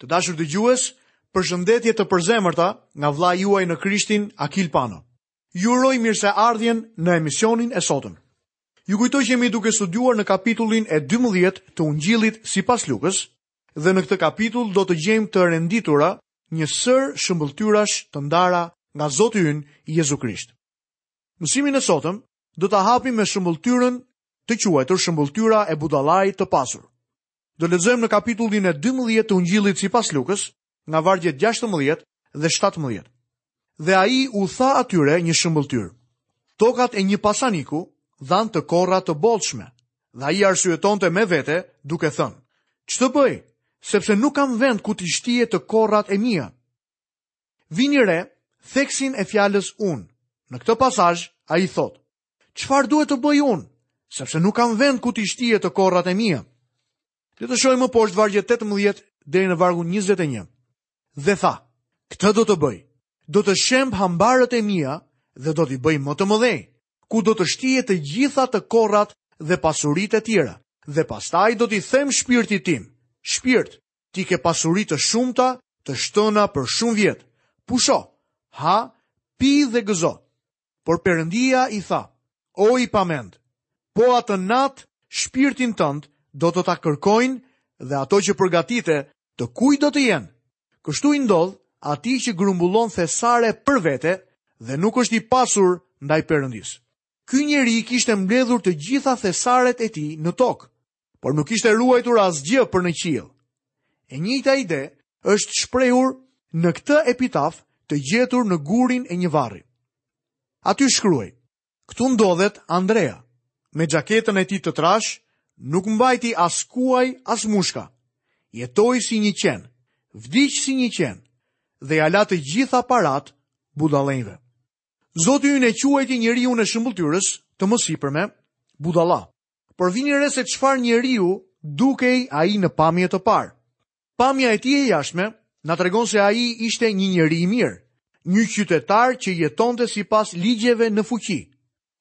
Të dashur dëgjues, përshëndetje të përzemërta nga vëllai juaj në Krishtin Akil Pano. Ju uroj mirëseardhjen në emisionin e sotëm. Ju kujtoj që jemi duke studiuar në kapitullin e 12 të Ungjillit sipas Lukës dhe në këtë kapitull do të gjejmë të renditura një sërë shëmbëlltyrash të ndara nga Zoti ynë Jezu Krisht. Mësimin e sotëm do ta hapim me shëmbëlltyrën të quajtur shëmbëlltyra e budallait të pasur. Do lexojmë në kapitullin e 12 të Ungjillit sipas Lukës, nga vargjet 16 dhe 17. Dhe ai u tha atyre një shëmbëlltyrë. Tokat e një pasaniku dhanë të korra të bollshme. Dhe ai arsyetonte me vete duke thënë: Ç'të bëj? Sepse nuk kam vend ku t'i shtie të korrat e mia. Vini re, theksin e fjalës unë. Në këtë pasazh ai thotë: Çfarë duhet të bëj unë? Sepse nuk kam vend ku t'i shtie të korrat e mia. Le të shohim më poshtë vargjet 18 deri në vargun 21. Dhe tha, këtë do të bëj, do të shemb hambarët e mia dhe do t'i bëj më të mëdhenj, ku do të shtie të gjitha të korrat dhe pasuritë e tjera, dhe pastaj do t'i them shpirtit tim, shpirt, ti ke pasuri të shumta, të shtëna për shumë vjet, pusho, ha, pi dhe gëzo. Por Perëndia i tha, O i pamend, po atë natë shpirtin tënd do të ta kërkojnë dhe ato që përgatite të kujt do të jenë. Kështu i ndodh atij që grumbullon thesare për vete dhe nuk është i pasur ndaj Perëndisë. Ky njeri i kishte mbledhur të gjitha thesaret e tij në tokë, por nuk kishte ruajtur asgjë për në qiell. E njëjta ide është shprehur në këtë epitaf të gjetur në gurin e një varri. Aty shkruhej, këtu ndodhet Andrea, me xhaketën e tij të trashë, nuk mbajti as kuaj, as mushka, jetoi si një qen, vdiq si një qen, dhe ia la të gjitha paratë budallenjve. Zoti ynë e quajti njeriun e shëmbëlltyrës të mësipërme budalla. Por vini re se çfarë njeriu dukej ai në pamje të parë. Pamja e tij e jashtme na tregon se ai ishte një njeri i mirë, një qytetar që jetonte sipas ligjeve në fuqi,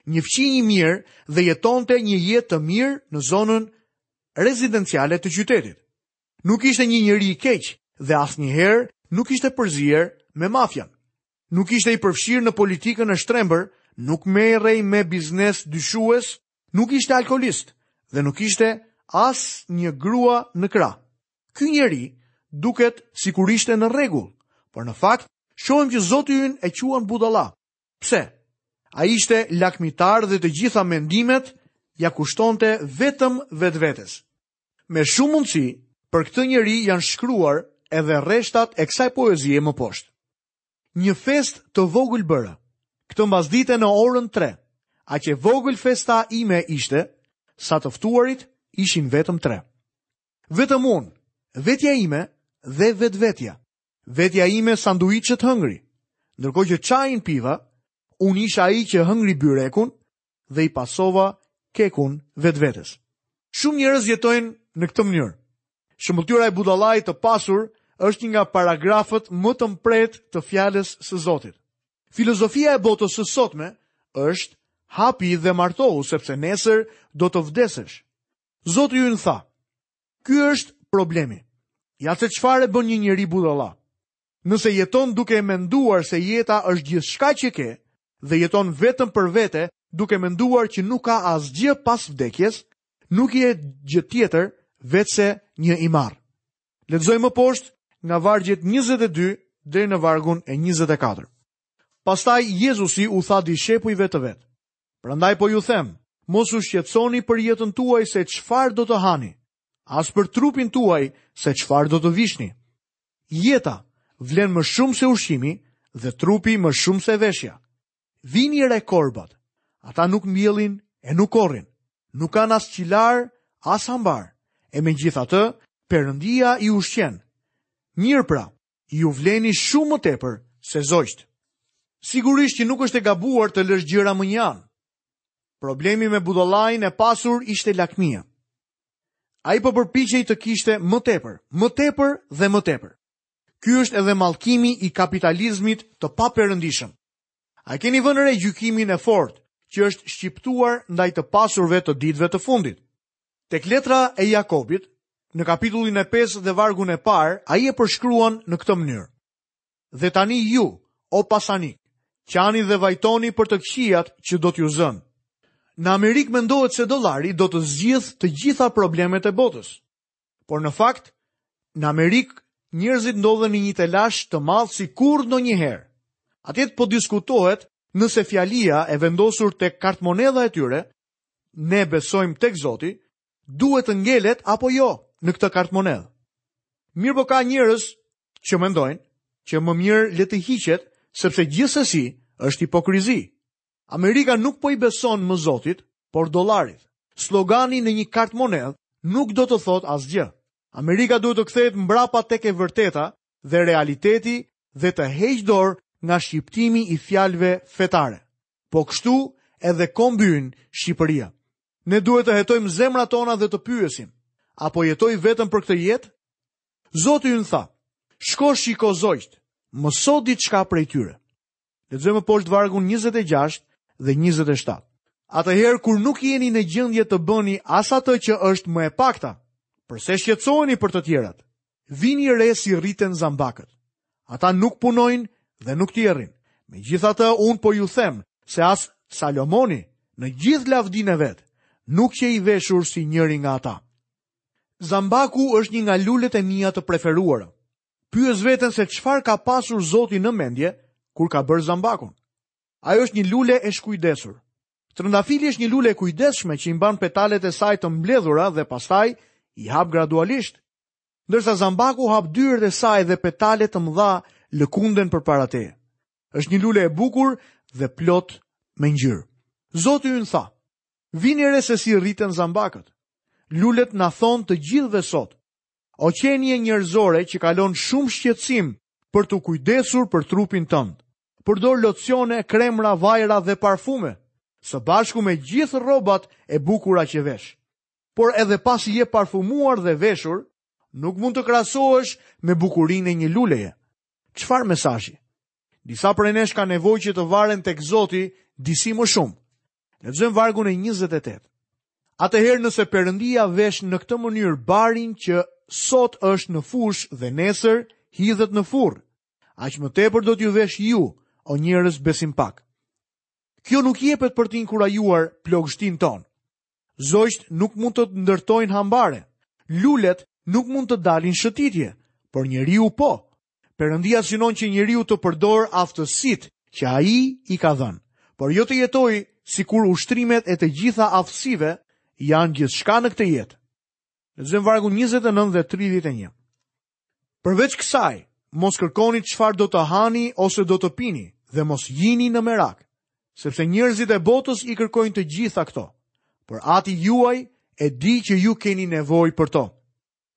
një fqinj i mirë dhe jetonte një jetë të mirë në zonën rezidenciale të qytetit. Nuk ishte një njeri i keq dhe asnjëherë nuk ishte përzier me mafian. Nuk ishte i përfshirë në politikën e shtrembër, nuk merrej me biznes dyshues Nuk ishte alkoolist dhe nuk ishte as një grua në krah. Ky njeri duket sikur ishte në rregull, por në fakt, shohim që Zoti ynë e quan budalla. Pse? Ai ishte lakmitar dhe të gjitha mendimet ia kushtonte vetëm vetvetes. Me shumë mundësi, për këtë njeri janë shkruar edhe rreshtat e kësaj poezie më poshtë. Një festë të vogël bëra. Këtë mbasdite në orën 3. Aq e vogël festa ime ishte, sa të ftuarit ishin vetëm 3. Vetëm unë, vetja ime dhe vetvetja. Vetja ime sanduiçët hëngri. Ndërkohë që çajin piva, unë isha ai që hëngri byrekun dhe i pasova kekun vetvetes. Shumë njerëz jetojnë në këtë mënyrë. Shëmbëlltyra e budallait të pasur është një nga paragrafët më të mprehtë të fjalës së Zotit. Filozofia e botës së sotme është ha, pi dhe martohu sepse nesër do të vdesësh. Zoti ynë tha, ky është problemi. Ja se çfarë e bën një njeri budalla. Nëse jeton duke e menduar se jeta është gjithçka që ke dhe jeton vetëm për vete duke menduar që nuk ka asgjë pas vdekjes, nuk je gjë tjetër veçse një i marrë. Lexojmë më poshtë nga vargjet 22 deri në vargun e 24. Pastaj Jezusi u tha dishepujve të vet: Prandaj po ju them, mos u shqetësoni për jetën tuaj se çfarë do të hani as për trupin tuaj se çfarë do të vishni. Jeta vlen më shumë se ushqimi dhe trupi më shumë se veshja. Vini re korbat, ata nuk mbjellin e nuk korrin, nuk kanë as qilar, as hambar, e megjithatë, Perëndia i ushqen. Mirë pra, Ju vleni shumë më tepër se zogjtë. Sigurisht që nuk është e gabuar të lësh gjëra më një anë. Problemi me budallain e pasur ishte lakmia. Ai po përpiqej të kishte më tepër, më tepër dhe më tepër. Ky është edhe mallkimi i kapitalizmit të paperëndishëm. A keni vënë re gjykimin e fortë që është shqiptuar ndaj të pasurve të ditëve të fundit? Tek letra e Jakobit, në kapitullin e 5 dhe vargun e parë, ai e përshkruan në këtë mënyrë. Dhe tani ju, o pasanikë, qani dhe vajtoni për të këqijat që do t'ju zënë. Në Amerikë mendohet se dolari do të zgjidhë të gjitha problemet e botës. Por në fakt, në Amerikë, njerëzit ndodhen në një telash të madh si kurrë ndonjëherë. Atje po diskutohet nëse fjalia e vendosur tek kartëmonedha e tyre, ne besojmë tek Zoti, duhet të ngelet apo jo në këtë kartëmonedhë. Mirëpo ka njerëz që mendojnë që më mirë le të hiqet sepse gjithsesi është hipokrizi. Amerika nuk po i beson më Zotit, por dollarit. Slogani në një kartëmonedhë nuk do të thotë asgjë. Amerika duhet të kthehet mbrapa tek e vërteta dhe realiteti dhe të heqë dorë nga shqiptimi i fjalëve fetare. Po kështu edhe kombi ynë Shqipëria. Ne duhet të hetojmë zemrat tona dhe të pyesim, a po jetoj vetëm për këtë jetë? Zoti ynë tha, shko shiko zogjtë, mëso diçka prej tyre. Lexojmë më poshtë vargun 26 dhe 27. Atëherë kur nuk jeni në gjendje të bëni as atë që është më e pakta, përse shqetësoheni për të tjerat? Vini re si rriten zambakët. Ata nuk punojnë dhe nuk tjerrin. Megjithatë, unë po ju them se as Salomoni në gjithë lavdinë e vet nuk qe i veshur si njëri nga ata. Zambaku është një nga lulet e mia të preferuara. Pyes veten se çfarë ka pasur Zoti në mendje kur ka bërë zambakun. Ajo është një lule e shkujdesur. Trëndafili është një lule e kujdesshme që i mban petalet e saj të mbledhura dhe pastaj i hap gradualisht. Ndërsa zambaku hap dyert e saj dhe petale të mëdha lëkunden përpara teje. Është një lule e bukur dhe plot me ngjyrë. Zoti ynë tha: Vini re se si rriten zambakët. Lulet na thonë të gjithëve sot. O qenie njerëzore që kalon shumë shqetësim për t'u kujdesur për trupin tënd. Përdor locione, kremra, vajra dhe parfume, së bashku me gjithë rrobat e bukura që vesh. Por edhe pasi je parfumuar dhe veshur, nuk mund të krahasohesh me bukurinë e një luleje. Çfarë mesazhi? Disa prej nesh kanë nevojë që të varen tek Zoti disi më shumë. Lexojmë vargun e 28. Atëherë nëse Perëndia vesh në këtë mënyrë barin që sot është në fushë dhe nesër hidhet në furrë, aq më tepër do t'ju veshë ju, o njerëz besimpakë. Kjo nuk jepet për të inkurajuar plogështinë tonë. Zogjtë nuk mund të ndërtojnë hambare, lulet nuk mund të dalin shëtitje, por njeriu po, Perëndia synon që njeriu të përdorë aftësitë që ai i ka dhënë, por jo të jetojë sikur ushtrimet e të gjitha aftësive janë gjithçka në këtë jetë. Lexojmë vargun 29 dhe 31. Përveç kësaj, mos kërkoni çfarë do të hani ose do të pini dhe mos jini në merak, sepse njerëzit e botës i kërkojnë të gjitha këto, por Ati juaj e di që ju keni nevojë për to.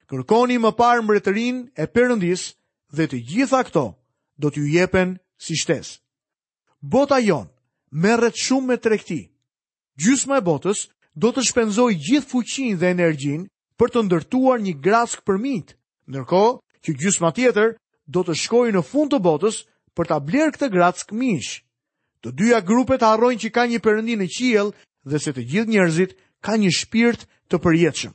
Kërkoni më parë mbretërinë e Perëndisë dhe të gjitha këto do t'ju jepen si shtesë. Bota jonë merret shumë me tregti. Gjysma e botës do të shpenzojë gjithë fuqinë dhe energjinë për të ndërtuar një grackë për minjtë, ndërkohë që gjysma tjetër do të shkojë në fund të botës për ta blerë këtë grackë minjsh. Të dyja grupet harrojnë që ka një Perëndi në qiell dhe se të gjithë njerëzit kanë një shpirt të përjetshëm.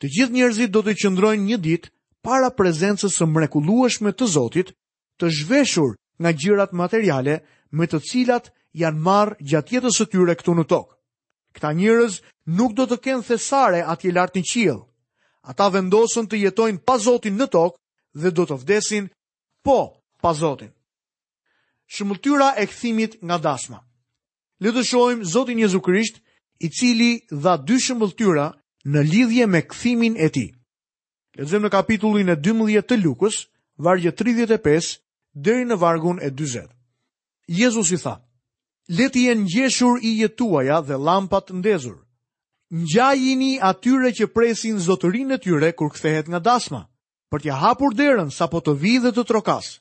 Të gjithë njerëzit do të qëndrojnë një ditë para prezencës së mrekullueshme të Zotit, të zhveshur nga gjërat materiale me të cilat janë marrë gjatë jetës së tyre këtu në tokë. Këta njerëz nuk do të kenë thesare atje lart në qiell. Ata vendosën të jetojnë pa Zotin në tokë dhe do të vdesin po pa Zotin. Shëmbëlltyra e kthimit nga dasma. Le të shohim Zotin Jezu Krisht, i cili dha dy shëmbëlltyra në lidhje me kthimin e tij. Lexojmë në kapitullin e 12 të Lukës, vargjet 35 deri në vargun e 40. Jezusi tha: Le të jenë ngjeshur ijët tuaja dhe llampat ndezur. Ngjajini atyre që presin zotërinë e tyre kur kthehet nga dasma, për t'ia hapur derën sapo të vijë dhe të trokasë.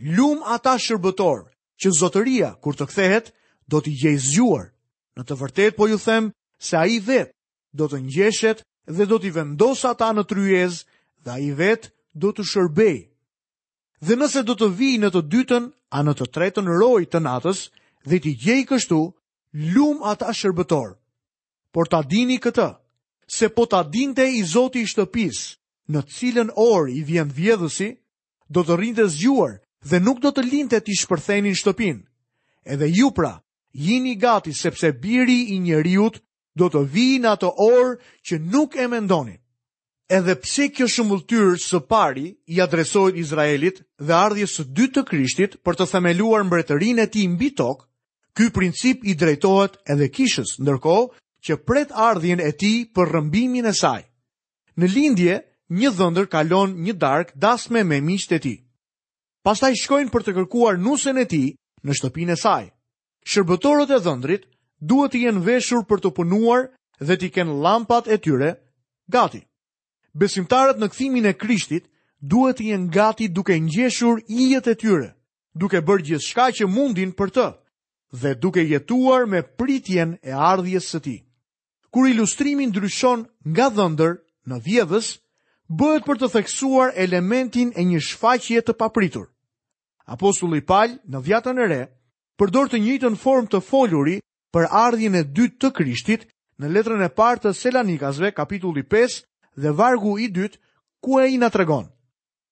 Lum ata shërbëtorë që zotëria kur të kthehet do t'i gjejë zgjuar. Në të vërtetë po ju them se ai vetë do të ngjeshet dhe do t'i vendosë ata në tryezë dhe ai vetë do t'u shërbejë. Dhe nëse do të vijë në të dytën a në të tretën rojë të natës dhe t'i gjejë kështu, lum ata shërbëtorë. Por ta dini këtë, se po ta dinte i zoti i shtëpisë, në cilën orë i vjen vjedhësi, Do të rrinte zgjuar dhe nuk do të linte t'i shpërthenin shtëpinë. Edhe ju pra, jini gati sepse biri i njeriut do të vijë në atë orë që nuk e mendoni. Edhe pse kjo shëmbëlltyrë së pari i adresohet Izraelit dhe ardhjes së dytë të Krishtit për të themeluar mbretërinë e tij mbi tokë, ky princip i drejtohet edhe kishës, ndërkohë që pret ardhjen e tij për rrëmbimin e saj. Në lindje, një dhëndër kalon një darkë dasme me miqtë e tij. Pastaj shkojnë për të kërkuar nusen e tij në shtëpinë e saj. Shërbëtorët e dhëndrit duhet të jenë veshur për të punuar dhe t'i kenë llampat e tyre gati. Besimtarët në kthimin e Krishtit duhet të jenë gati duke ngjeshur ijët e tyre, duke bërë gjithçka që mundin për të dhe duke jetuar me pritjen e ardhjes së tij. kur ilustrimi ndryshon nga dhëndër në vjedhës, bëhet për të theksuar elementin e një shfaqje të papritur. Apostulli Pal në Dhiatën e Re përdor të njëjtën formë të foluri për ardhjen e dytë të Krishtit në letrën e parë të Selanikasve, kapitulli 5 dhe vargu i dytë, ku ai na tregon.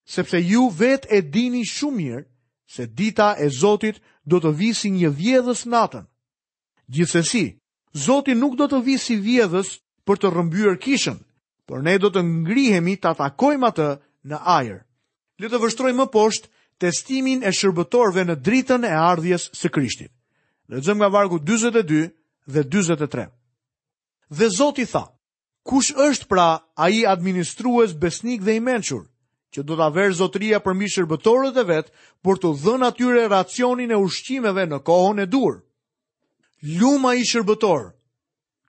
Sepse ju vetë e dini shumë mirë se dita e Zotit do të vijë si një vjedhës natën. Gjithsesi, Zoti nuk do të vijë si vjedhës për të rrëmbyer kishën, por ne do të ngrihemi ta takojmë atë në ajër. Le të vështrojmë më poshtë testimin e shërbëtorëve në dritën e ardhjes së Krishtit. Lexojmë nga vargu 42 dhe 43. Dhe Zoti tha: Kush është pra ai administrues besnik dhe i mençur, që do ta verë zotëria përmbi shërbëtorët e vet për t'u dhënë atyre racionin e ushqimeve në kohën e duhur. Lum ai shërbëtor,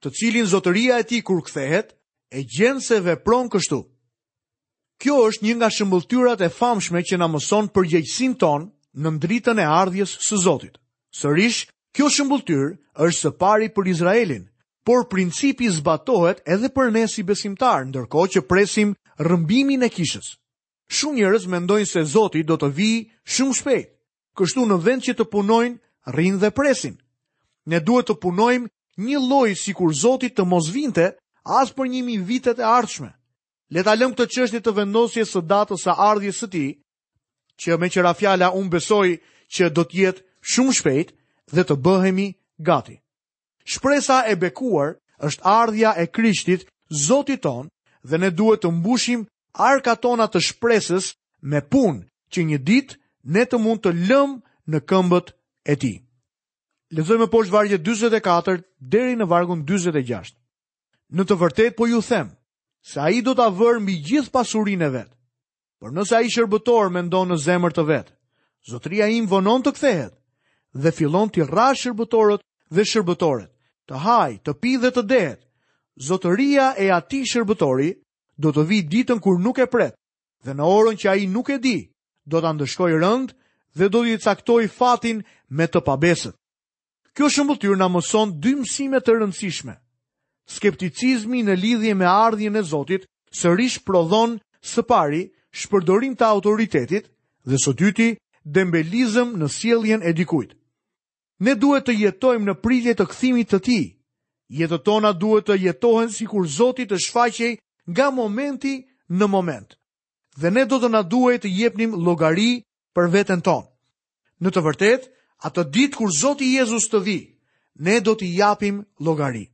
të cilin zotëria e tij kur kthehet, e gjen se vepron kështu. Kjo është një nga shëmbëlltyrat e famshme që na mëson përgjegjësinë tonë në dritën e ardhjes së Zotit. Sërish, kjo shëmbëlltyrë është së pari për Izraelin, por principi zbatohet edhe për ne si besimtarë, ndërkohë që presim rrëmbimin e kishës. Shumë njerëz mendojnë se Zoti do të vijë shumë shpejt, Kështu në vend që të punojnë, rrinë dhe presin. Ne duhet të punojmë njëlloj sikur Zoti të mos vinte as për një mijë vitet e ardhshme. Le ta lëmë këtë çështje të vendosjes së datës së ardhjes së tij, që meqë ra fjala unë besoj që do të jetë shumë shpejt dhe të bëhemi gati. Shpresa e bekuar është ardhja e Krishtit, Zotit tonë, dhe ne duhet të mbushim arkat tona të shpresës me punë, që një ditë ne të mund t'i lëmë në këmbët e tij. Lexojmë më poshtë vargjet 44 deri në vargun 46. Në të vërtetë po ju them se ai do ta verë mbi gjithë pasurinë e vet. Por nëse ai shërbëtor mendon në zemër të vet, zotëria im vonon të kthehet dhe fillon të rrahë shërbëtorët dhe shërbëtoret, të hajë, të pijë dhe të dehet. Zotëria e atij shërbëtori do të vijë ditën kur nuk e pret dhe në orën që ai nuk e di, do ta ndëshkojë rëndë dhe do t'i caktojë fatin me të pabesët. Kjo shëmbëlltyrë na mëson dy mësime të rëndësishme. Skepticizmi në lidhje me ardhjen e Zotit sërish prodhon së pari shpërdorim të autoritetit dhe së dyti dembelizëm në sjelljen e dikujt. Ne duhet të jetojmë në pritje të kthimit të tij. Jetët tona duhet të jetohen sikur Zoti të shfaqej nga momenti në moment. dhe ne do të na duhej të jepnim llogari për veten tonë. Në të vërtetë, atë ditë kur Zoti Jezus të vijë, ne do t'i japim llogari.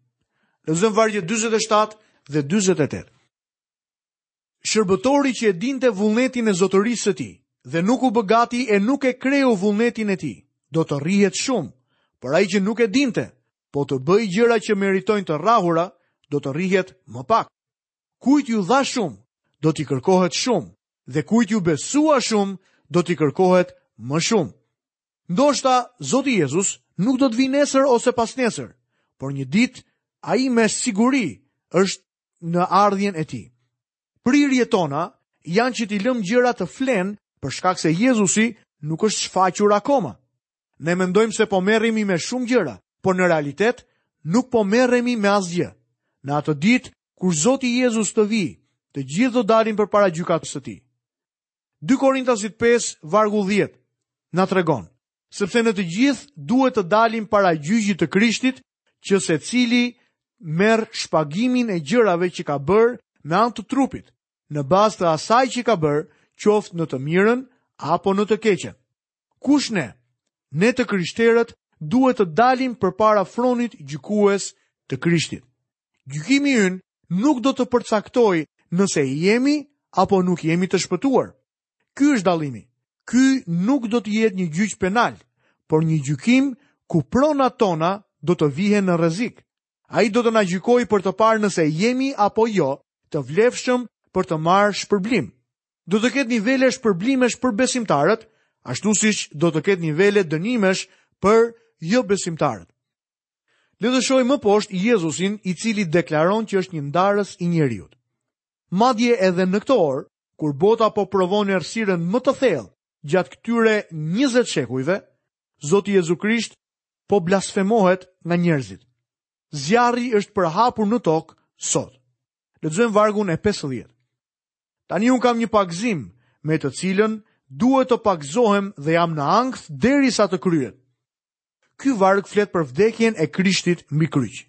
Lexojmë vargjet 47 dhe 48. Shërbëtori që e dinte vullnetin e zotërisë së tij dhe nuk u bë gati e nuk e kreu vullnetin e tij, do të rrihet shumë, por ai që nuk e dinte, po të bëjë gjëra që meritojnë të rrahura, do të rrihet më pak. Kujt iu dha shumë, do t'i kërkohet shumë, dhe kujt iu besua shumë, do t'i kërkohet më shumë. Ndoshta, Zoti Jezus nuk do të vijë nesër ose pasnesër, por një ditë, ai me siguri është në ardhjen e tij. Prirjet tona janë që t'i lëmë gjërat të flenë për shkak se Jezusi nuk është shfaqur akoma. Ne mendojmë se po merremi me shumë gjëra, por në realitet nuk po merremi me asgjë. Në atë ditë kur Zoti Jezus të vijë, të gjithë do dalim përpara gjykatës së tij. 2 Korintasit 5 vargu 10 na tregon, sepse ne të gjithë duhet të dalim para gjyqit të Krishtit, që secili merr shpagimin e gjërave që ka bërë me anë të trupit, në bazë të asaj që ka bërë, qoftë në të mirën apo në të keqen. Kush ne? Ne të krishterët duhet të dalim përpara fronit gjykues të Krishtit. Gjykimi ynë nuk do të përcaktojë nëse jemi apo nuk jemi të shpëtuar. Ky është dallimi. Ky nuk do të jetë një gjyq penal, por një gjykim ku pronat tona do të vihen në rrezik. Ai do të na gjykojë për të parë nëse jemi apo jo të vlefshëm për të marrë shpërblim. do të ketë nivele shpërblimesh për besimtarët, ashtu siç do të ketë nivele dënimesh për jobesimtarët. Le të shohim më poshtë Jezusin, i cili deklaron që është një ndarës i njeriut. Madje edhe në këtë orë, kur bota po provon errësirën më të thellë gjatë këtyre 20 shekujve, Zoti Jezu Krisht po blasfemohet nga njerëzit. Zjarri është përhapur në tokë sot. Lexojmë vargun e 50. Tani unë kam një pagëzim me të cilën duhet të pagëzohem dhe jam në ankth derisa të kryhet. Ky varg flet për vdekjen e Krishtit mbi kryq.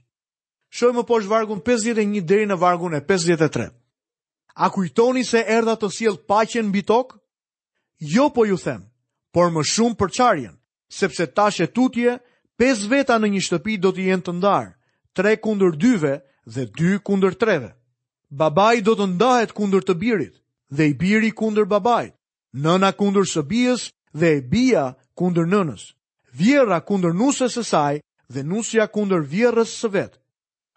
Shohim më poshtë vargun 51 deri në vargun e 53. A kujtoni se erdha të sjell paqen mbi tokë? Jo po ju them, por më shumë përçarjen, sepse tash e tutje, pesë veta në një shtëpi do të jenë të ndarë, tre kundër dyve dhe dy kundër treve. Babai do të ndahet kundër të birit dhe i biri kundër babait, nëna kundër së bijës dhe e bija kundër nënës, vjerra kundër nusës së saj dhe nusja kundër vjerrës së vet.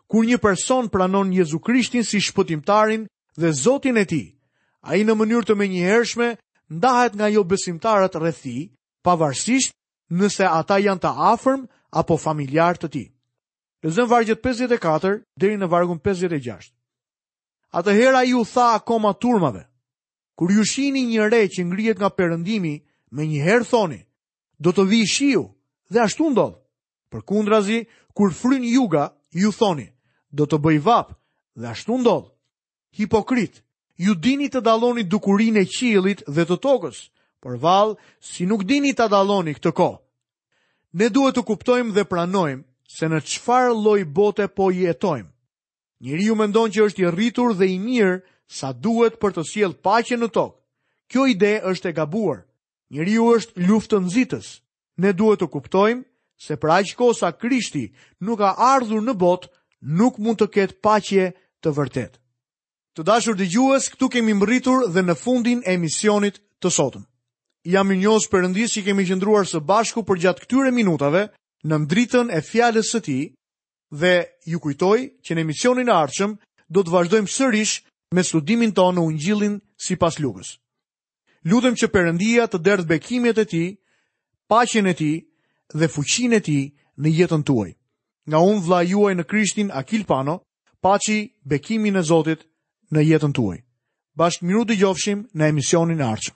Kur një person pranon Jezu Krishtin si shpëtimtarin dhe Zotin e tij, ai në mënyrë të menjëhershme ndahet nga jobesimtarët rreth tij pavarësisht nëse ata janë të afërm apo familjarë të tij. Lexojmë vargjet 54 deri në vargun 56. Atëherë ai u tha akoma turmave, kur ju shihni një re që ngrihet nga perëndimi, menjëherë thoni, do të vijë shiu, dhe ashtu ndodh. Përkundrazi, kur fryn juga, ju thoni, do të bëjë vapë, dhe ashtu ndodh. Hipokritë, ju dini të dalloni dukurinë e qiellit dhe të tokës, por vallë si nuk dini ta dalloni këtë kohë. Ne duhet të kuptojmë dhe pranojmë se në çfarë lloj bote po jetojmë. Njeriu mendon që është i rritur dhe i mirë sa duhet për të sjellë paqe në tokë. Kjo ide është e gabuar. Njeriu është luftënxitës. Ne duhet të kuptojmë se për aq kohë sa Krishti nuk ka ardhur në botë, nuk mund të ketë paqe të vërtetë. Të dashur dëgjues, këtu kemi mbërritur dhe në fundin e emisionit të sotëm. Jam mirënjohës Perëndisë që kemi qëndruar së bashku përgjatë këtyre minutave nën dritën e fjalës së tij dhe ju kujtoj që në emisionin e ardhshëm do të vazhdojmë sërish me studimin tonë në ungjillin sipas Lukës. Lutem që Perëndia të derdhë bekimet e tij, paqen e tij dhe fuqinë e tij në jetën tuaj. Nga unë vëllai juaj në Krishtin Akil Pano, paçi bekimin e Zotit në jetën tuaj. Bashkë mirudëgjofshim në emisionin e ardhshëm.